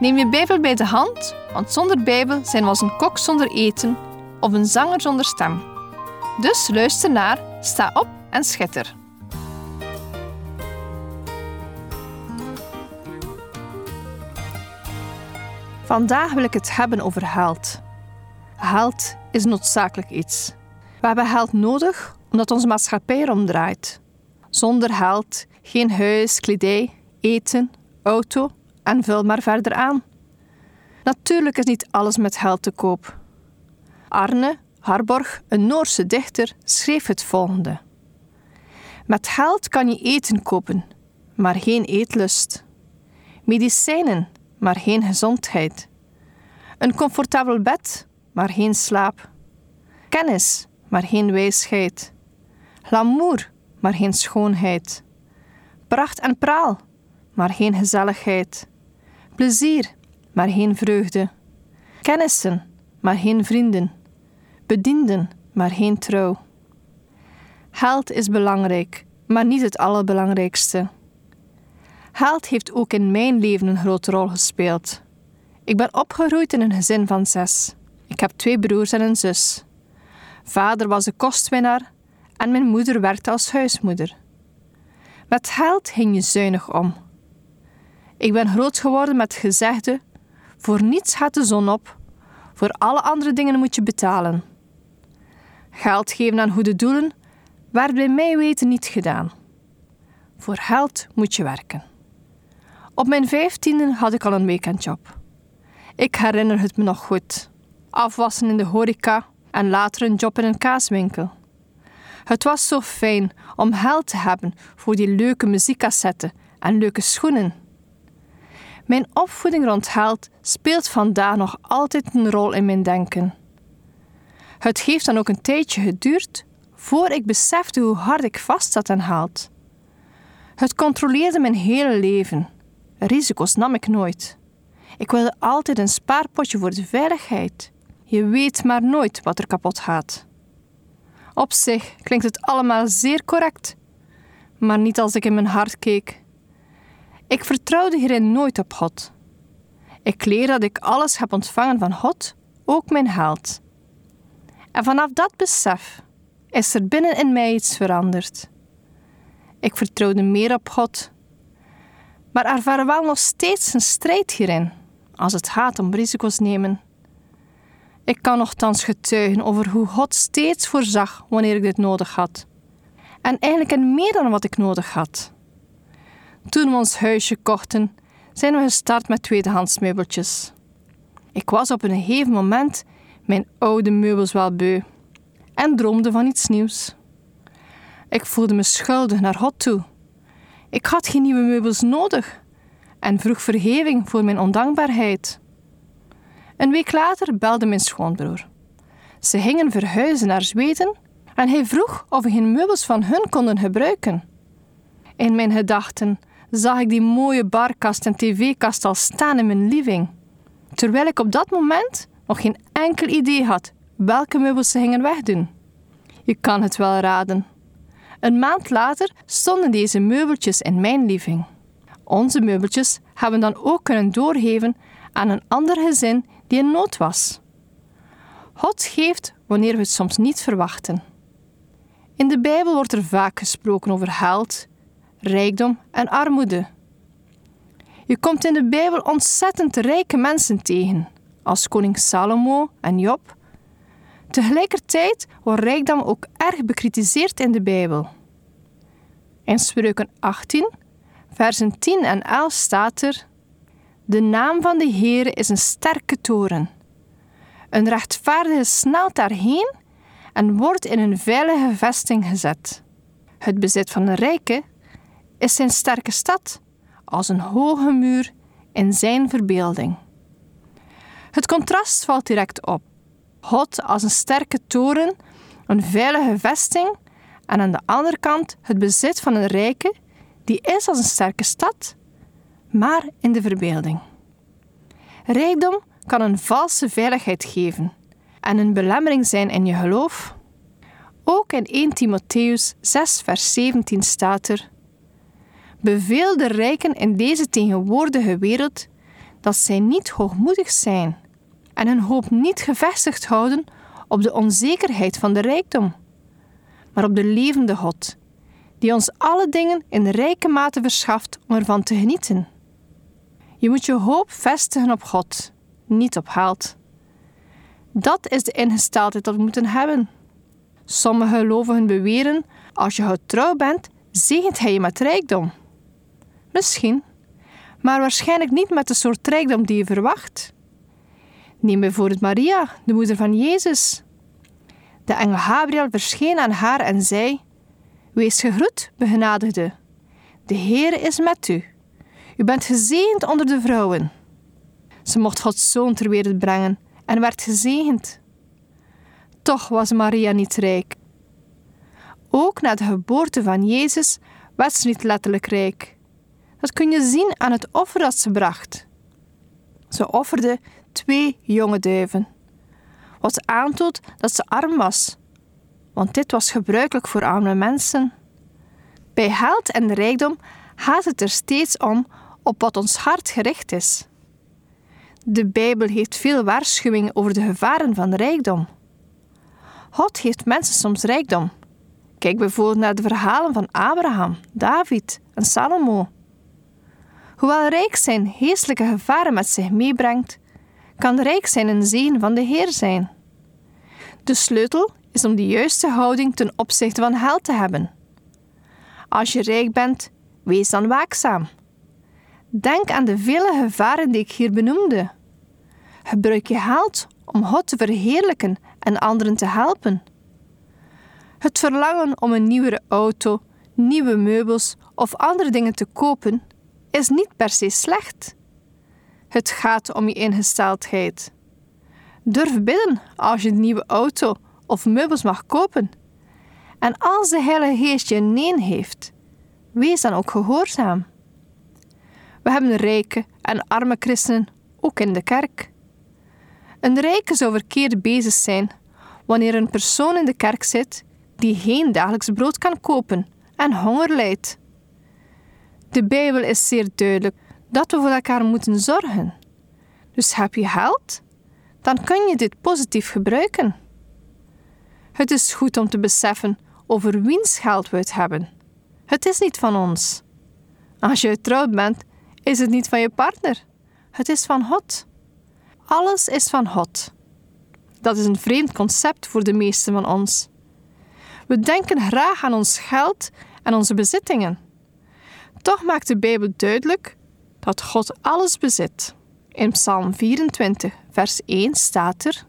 Neem je Bijbel bij de hand, want zonder Bijbel zijn we als een kok zonder eten of een zanger zonder stem. Dus luister naar, sta op en schitter. Vandaag wil ik het hebben over geld. Geld is noodzakelijk iets. We hebben geld nodig omdat onze maatschappij erom draait. Zonder geld geen huis, kledij, eten, auto en vul maar verder aan. Natuurlijk is niet alles met geld te koop. Arne Harborg, een Noorse dichter, schreef het volgende: Met geld kan je eten kopen, maar geen eetlust. Medicijnen, maar geen gezondheid. Een comfortabel bed, maar geen slaap. Kennis, maar geen wijsheid. Glamour, maar geen schoonheid. Pracht en praal, maar geen gezelligheid. Plezier, maar geen vreugde. Kennissen, maar geen vrienden. Bedienden, maar geen trouw. Geld is belangrijk, maar niet het allerbelangrijkste. Geld heeft ook in mijn leven een grote rol gespeeld. Ik ben opgegroeid in een gezin van zes. Ik heb twee broers en een zus. Vader was de kostwinnaar en mijn moeder werkte als huismoeder. Met geld ging je zuinig om. Ik ben groot geworden met gezegde: voor niets gaat de zon op, voor alle andere dingen moet je betalen. Geld geven aan goede doelen werd bij mij weten niet gedaan. Voor geld moet je werken. Op mijn vijftiende had ik al een weekendjob. Ik herinner het me nog goed. Afwassen in de horeca en later een job in een kaaswinkel. Het was zo fijn om geld te hebben voor die leuke muziekcassetten en leuke schoenen. Mijn opvoeding rond geld speelt vandaag nog altijd een rol in mijn denken. Het heeft dan ook een tijdje geduurd voor ik besefte hoe hard ik vast zat aan geld. Het controleerde mijn hele leven. Risico's nam ik nooit. Ik wilde altijd een spaarpotje voor de veiligheid. Je weet maar nooit wat er kapot gaat. Op zich klinkt het allemaal zeer correct, maar niet als ik in mijn hart keek. Ik vertrouwde hierin nooit op God. Ik leer dat ik alles heb ontvangen van God, ook mijn geld. En vanaf dat besef is er binnen in mij iets veranderd. Ik vertrouwde meer op God, maar ervaar wel nog steeds een strijd hierin als het gaat om risico's nemen. Ik kan nogthans getuigen over hoe God steeds voorzag wanneer ik dit nodig had. En eigenlijk in meer dan wat ik nodig had. Toen we ons huisje kochten, zijn we gestart met tweedehands meubeltjes. Ik was op een gegeven moment mijn oude meubels wel beu en droomde van iets nieuws. Ik voelde me schuldig naar God toe. Ik had geen nieuwe meubels nodig en vroeg vergeving voor mijn ondankbaarheid. Een week later belde mijn schoonbroer. Ze gingen verhuizen naar Zweden en hij vroeg of we geen meubels van hun konden gebruiken. In mijn gedachten zag ik die mooie barkast en tv-kast al staan in mijn living, terwijl ik op dat moment nog geen enkel idee had welke meubels ze gingen wegdoen. Je kan het wel raden. Een maand later stonden deze meubeltjes in mijn living. Onze meubeltjes hebben dan ook kunnen doorgeven aan een ander gezin die in nood was. God geeft wanneer we het soms niet verwachten. In de Bijbel wordt er vaak gesproken over geld, rijkdom en armoede. Je komt in de Bijbel ontzettend rijke mensen tegen, als koning Salomo en Job. Tegelijkertijd wordt rijkdom ook erg bekritiseerd in de Bijbel. In Spreuken 18, versen 10 en 11 staat er: De naam van de Heere is een sterke toren. Een rechtvaardige snelt daarheen en wordt in een veilige vesting gezet. Het bezit van een rijke is zijn sterke stad, als een hoge muur in zijn verbeelding. Het contrast valt direct op. God als een sterke toren, een veilige vesting, en aan de andere kant het bezit van een rijke die is als een sterke stad, maar in de verbeelding. Rijkdom kan een valse veiligheid geven en een belemmering zijn in je geloof. Ook in 1 Timotheus 6, vers 17 staat er: Beveel de rijken in deze tegenwoordige wereld dat zij niet hoogmoedig zijn en hun hoop niet gevestigd houden op de onzekerheid van de rijkdom, maar op de levende God, die ons alle dingen in rijke mate verschaft om ervan te genieten. Je moet je hoop vestigen op God, niet op geld. Dat is de ingesteldheid dat we moeten hebben. Sommige gelovigen beweren: als je trouw bent, zegent hij je met rijkdom. Misschien, maar waarschijnlijk niet met de soort rijkdom die je verwacht. Neem bijvoorbeeld Maria, de moeder van Jezus. De engel Gabriel verscheen aan haar en zei: Wees gegroet, begenadigde. De Heer is met u. U bent gezegend onder de vrouwen. Ze mocht Gods zoon ter wereld brengen en werd gezegend. Toch was Maria niet rijk. Ook na de geboorte van Jezus werd ze niet letterlijk rijk. Dat kun je zien aan het offer dat ze bracht. Ze offerde twee jonge duiven, wat aantoont dat ze arm was, want dit was gebruikelijk voor arme mensen. Bij geld en rijkdom gaat het er steeds om op wat ons hart gericht is. De Bijbel heeft veel waarschuwingen over de gevaren van rijkdom. God geeft mensen soms rijkdom. Kijk bijvoorbeeld naar de verhalen van Abraham, David en Salomo. Hoewel rijk zijn geestelijke gevaren met zich meebrengt, kan rijk zijn een zegen van de Heer zijn. De sleutel is om de juiste houding ten opzichte van geld te hebben. Als je rijk bent, wees dan waakzaam. Denk aan de vele gevaren die ik hier benoemde. Gebruik je geld om God te verheerlijken en anderen te helpen. Het verlangen om een nieuwere auto, nieuwe meubels of andere dingen te kopen is niet per se slecht. Het gaat om je ingesteldheid. Durf bidden als je een nieuwe auto of meubels mag kopen. En als de Heilige Geest je nee heeft, wees dan ook gehoorzaam. We hebben rijke en arme christenen ook in de kerk. Een rijke zou verkeerd bezig zijn wanneer een persoon in de kerk zit die geen dagelijks brood kan kopen en honger lijdt. De Bijbel is zeer duidelijk dat we voor elkaar moeten zorgen. Dus heb je geld? Dan kun je dit positief gebruiken. Het is goed om te beseffen over wiens geld we het hebben. Het is niet van ons. Als je getrouwd bent, is het niet van je partner. Het is van God. Alles is van God. Dat is een vreemd concept voor de meesten van ons. We denken graag aan ons geld en onze bezittingen. Toch maakt de Bijbel duidelijk dat God alles bezit. In Psalm 24, vers 1 staat er: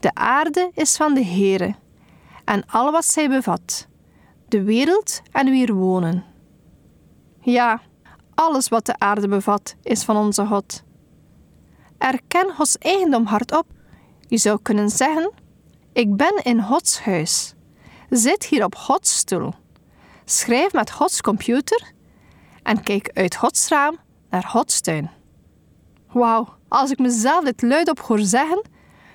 De aarde is van de Heere en al wat zij bevat, de wereld en wie er wonen. Ja, alles wat de aarde bevat is van onze God. Erken Gods eigendom hardop. Je zou kunnen zeggen: Ik ben in Gods huis. Zit hier op Gods stoel. Schrijf met Gods computer en kijk uit Gods raam naar Gods tuin. Wauw, als ik mezelf dit luidop hoor zeggen,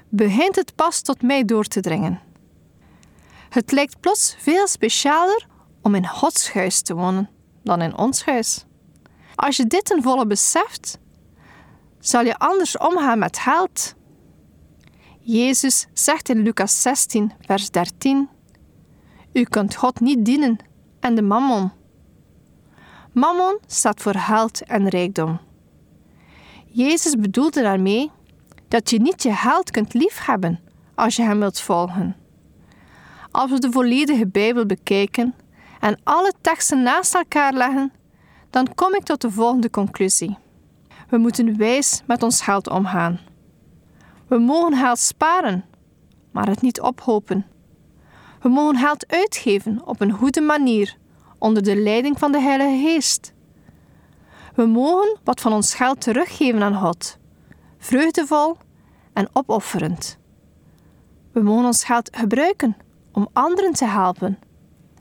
begint het pas tot mij door te dringen. Het lijkt plots veel specialer om in Gods huis te wonen dan in ons huis. Als je dit ten volle beseft, zal je anders omgaan met geld. Jezus zegt in Lucas 16, vers 13: U kunt God niet dienen en de mammon. Mammon staat voor geld en rijkdom. Jezus bedoelde daarmee dat je niet je geld kunt liefhebben als je hem wilt volgen. Als we de volledige Bijbel bekijken en alle teksten naast elkaar leggen, dan kom ik tot de volgende conclusie. We moeten wijs met ons geld omgaan. We mogen geld sparen, maar het niet ophopen. We mogen geld uitgeven op een goede manier onder de leiding van de Heilige Geest. We mogen wat van ons geld teruggeven aan God, vreugdevol en opofferend. We mogen ons geld gebruiken om anderen te helpen,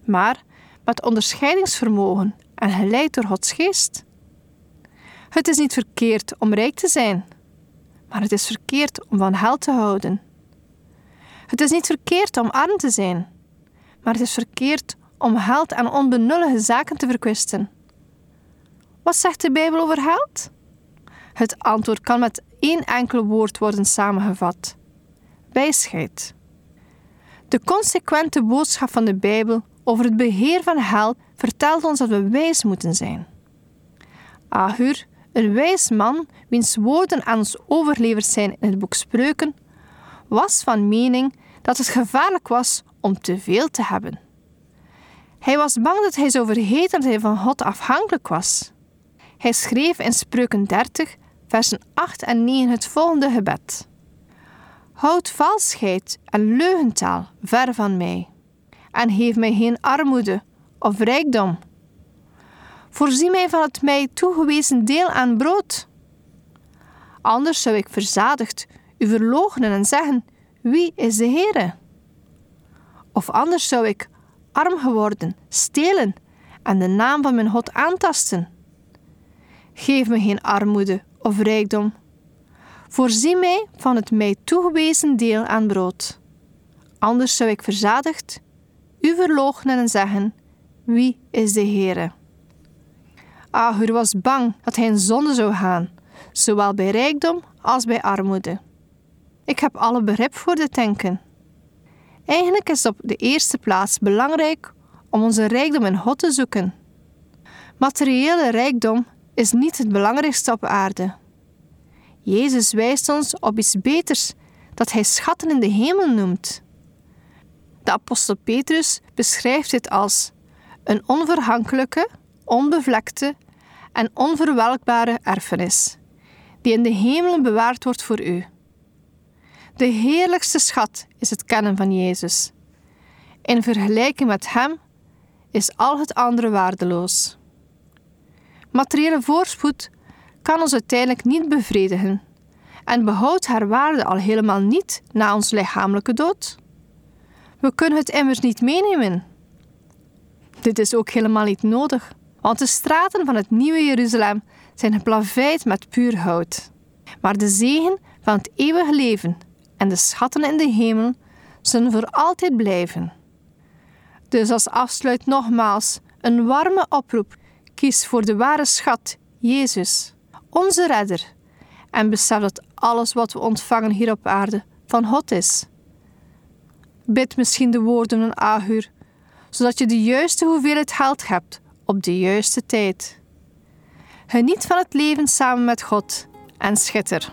maar met onderscheidingsvermogen en geleid door Gods geest. Het is niet verkeerd om rijk te zijn, maar het is verkeerd om van geld te houden. Het is niet verkeerd om arm te zijn, maar het is verkeerd om geld aan onbenullige zaken te verkwisten. Wat zegt de Bijbel over geld? Het antwoord kan met één enkel woord worden samengevat: wijsheid. De consequente boodschap van de Bijbel over het beheer van geld vertelt ons dat we wijs moeten zijn. Ahur, een wijs man, wiens woorden aan ons overleverd zijn in het boek Spreuken, was van mening dat het gevaarlijk was om te veel te hebben. Hij was bang dat hij zou vergeten dat hij van God afhankelijk was. Hij schreef in Spreuken 30, versen 8 en 9 het volgende gebed: Houd valsheid en leugentaal ver van mij, en geef mij geen armoede of rijkdom. Voorzie mij van het mij toegewezen deel aan brood. Anders zou ik verzadigd u verloochenen en zeggen: Wie is de Heere? Of anders zou ik arm geworden, stelen en de naam van mijn God aantasten. Geef me geen armoede of rijkdom. Voorzie mij van het mij toegewezen deel aan brood. Anders zou ik verzadigd u verloochenen en zeggen: Wie is de Heere? Ahur was bang dat hij in zonde zou gaan, zowel bij rijkdom als bij armoede. Ik heb alle begrip voor dit denken. Eigenlijk is het op de eerste plaats belangrijk om onze rijkdom in God te zoeken. Materiële rijkdom is niet het belangrijkste op aarde. Jezus wijst ons op iets beters dat hij schatten in de hemel noemt. De apostel Petrus beschrijft dit als een onverhankelijke, onbevlekte en onverwelkbare erfenis, die in de hemelen bewaard wordt voor u. De heerlijkste schat is het kennen van Jezus. In vergelijking met Hem is al het andere waardeloos. Materiële voorspoed kan ons uiteindelijk niet bevredigen en behoudt haar waarde al helemaal niet na ons lichamelijke dood. We kunnen het immers niet meenemen. Dit is ook helemaal niet nodig, want de straten van het nieuwe Jeruzalem zijn geplaveid met puur hout. Maar de zegen van het eeuwige leven en de schatten in de hemel zullen voor altijd blijven. Dus als afsluit nogmaals een warme oproep: kies voor de ware schat, Jezus, onze redder, en besef dat alles wat we ontvangen hier op aarde van God is. Bid misschien de woorden van Ahur, zodat je de juiste hoeveelheid geld hebt op de juiste tijd. Geniet van het leven samen met God en schitter.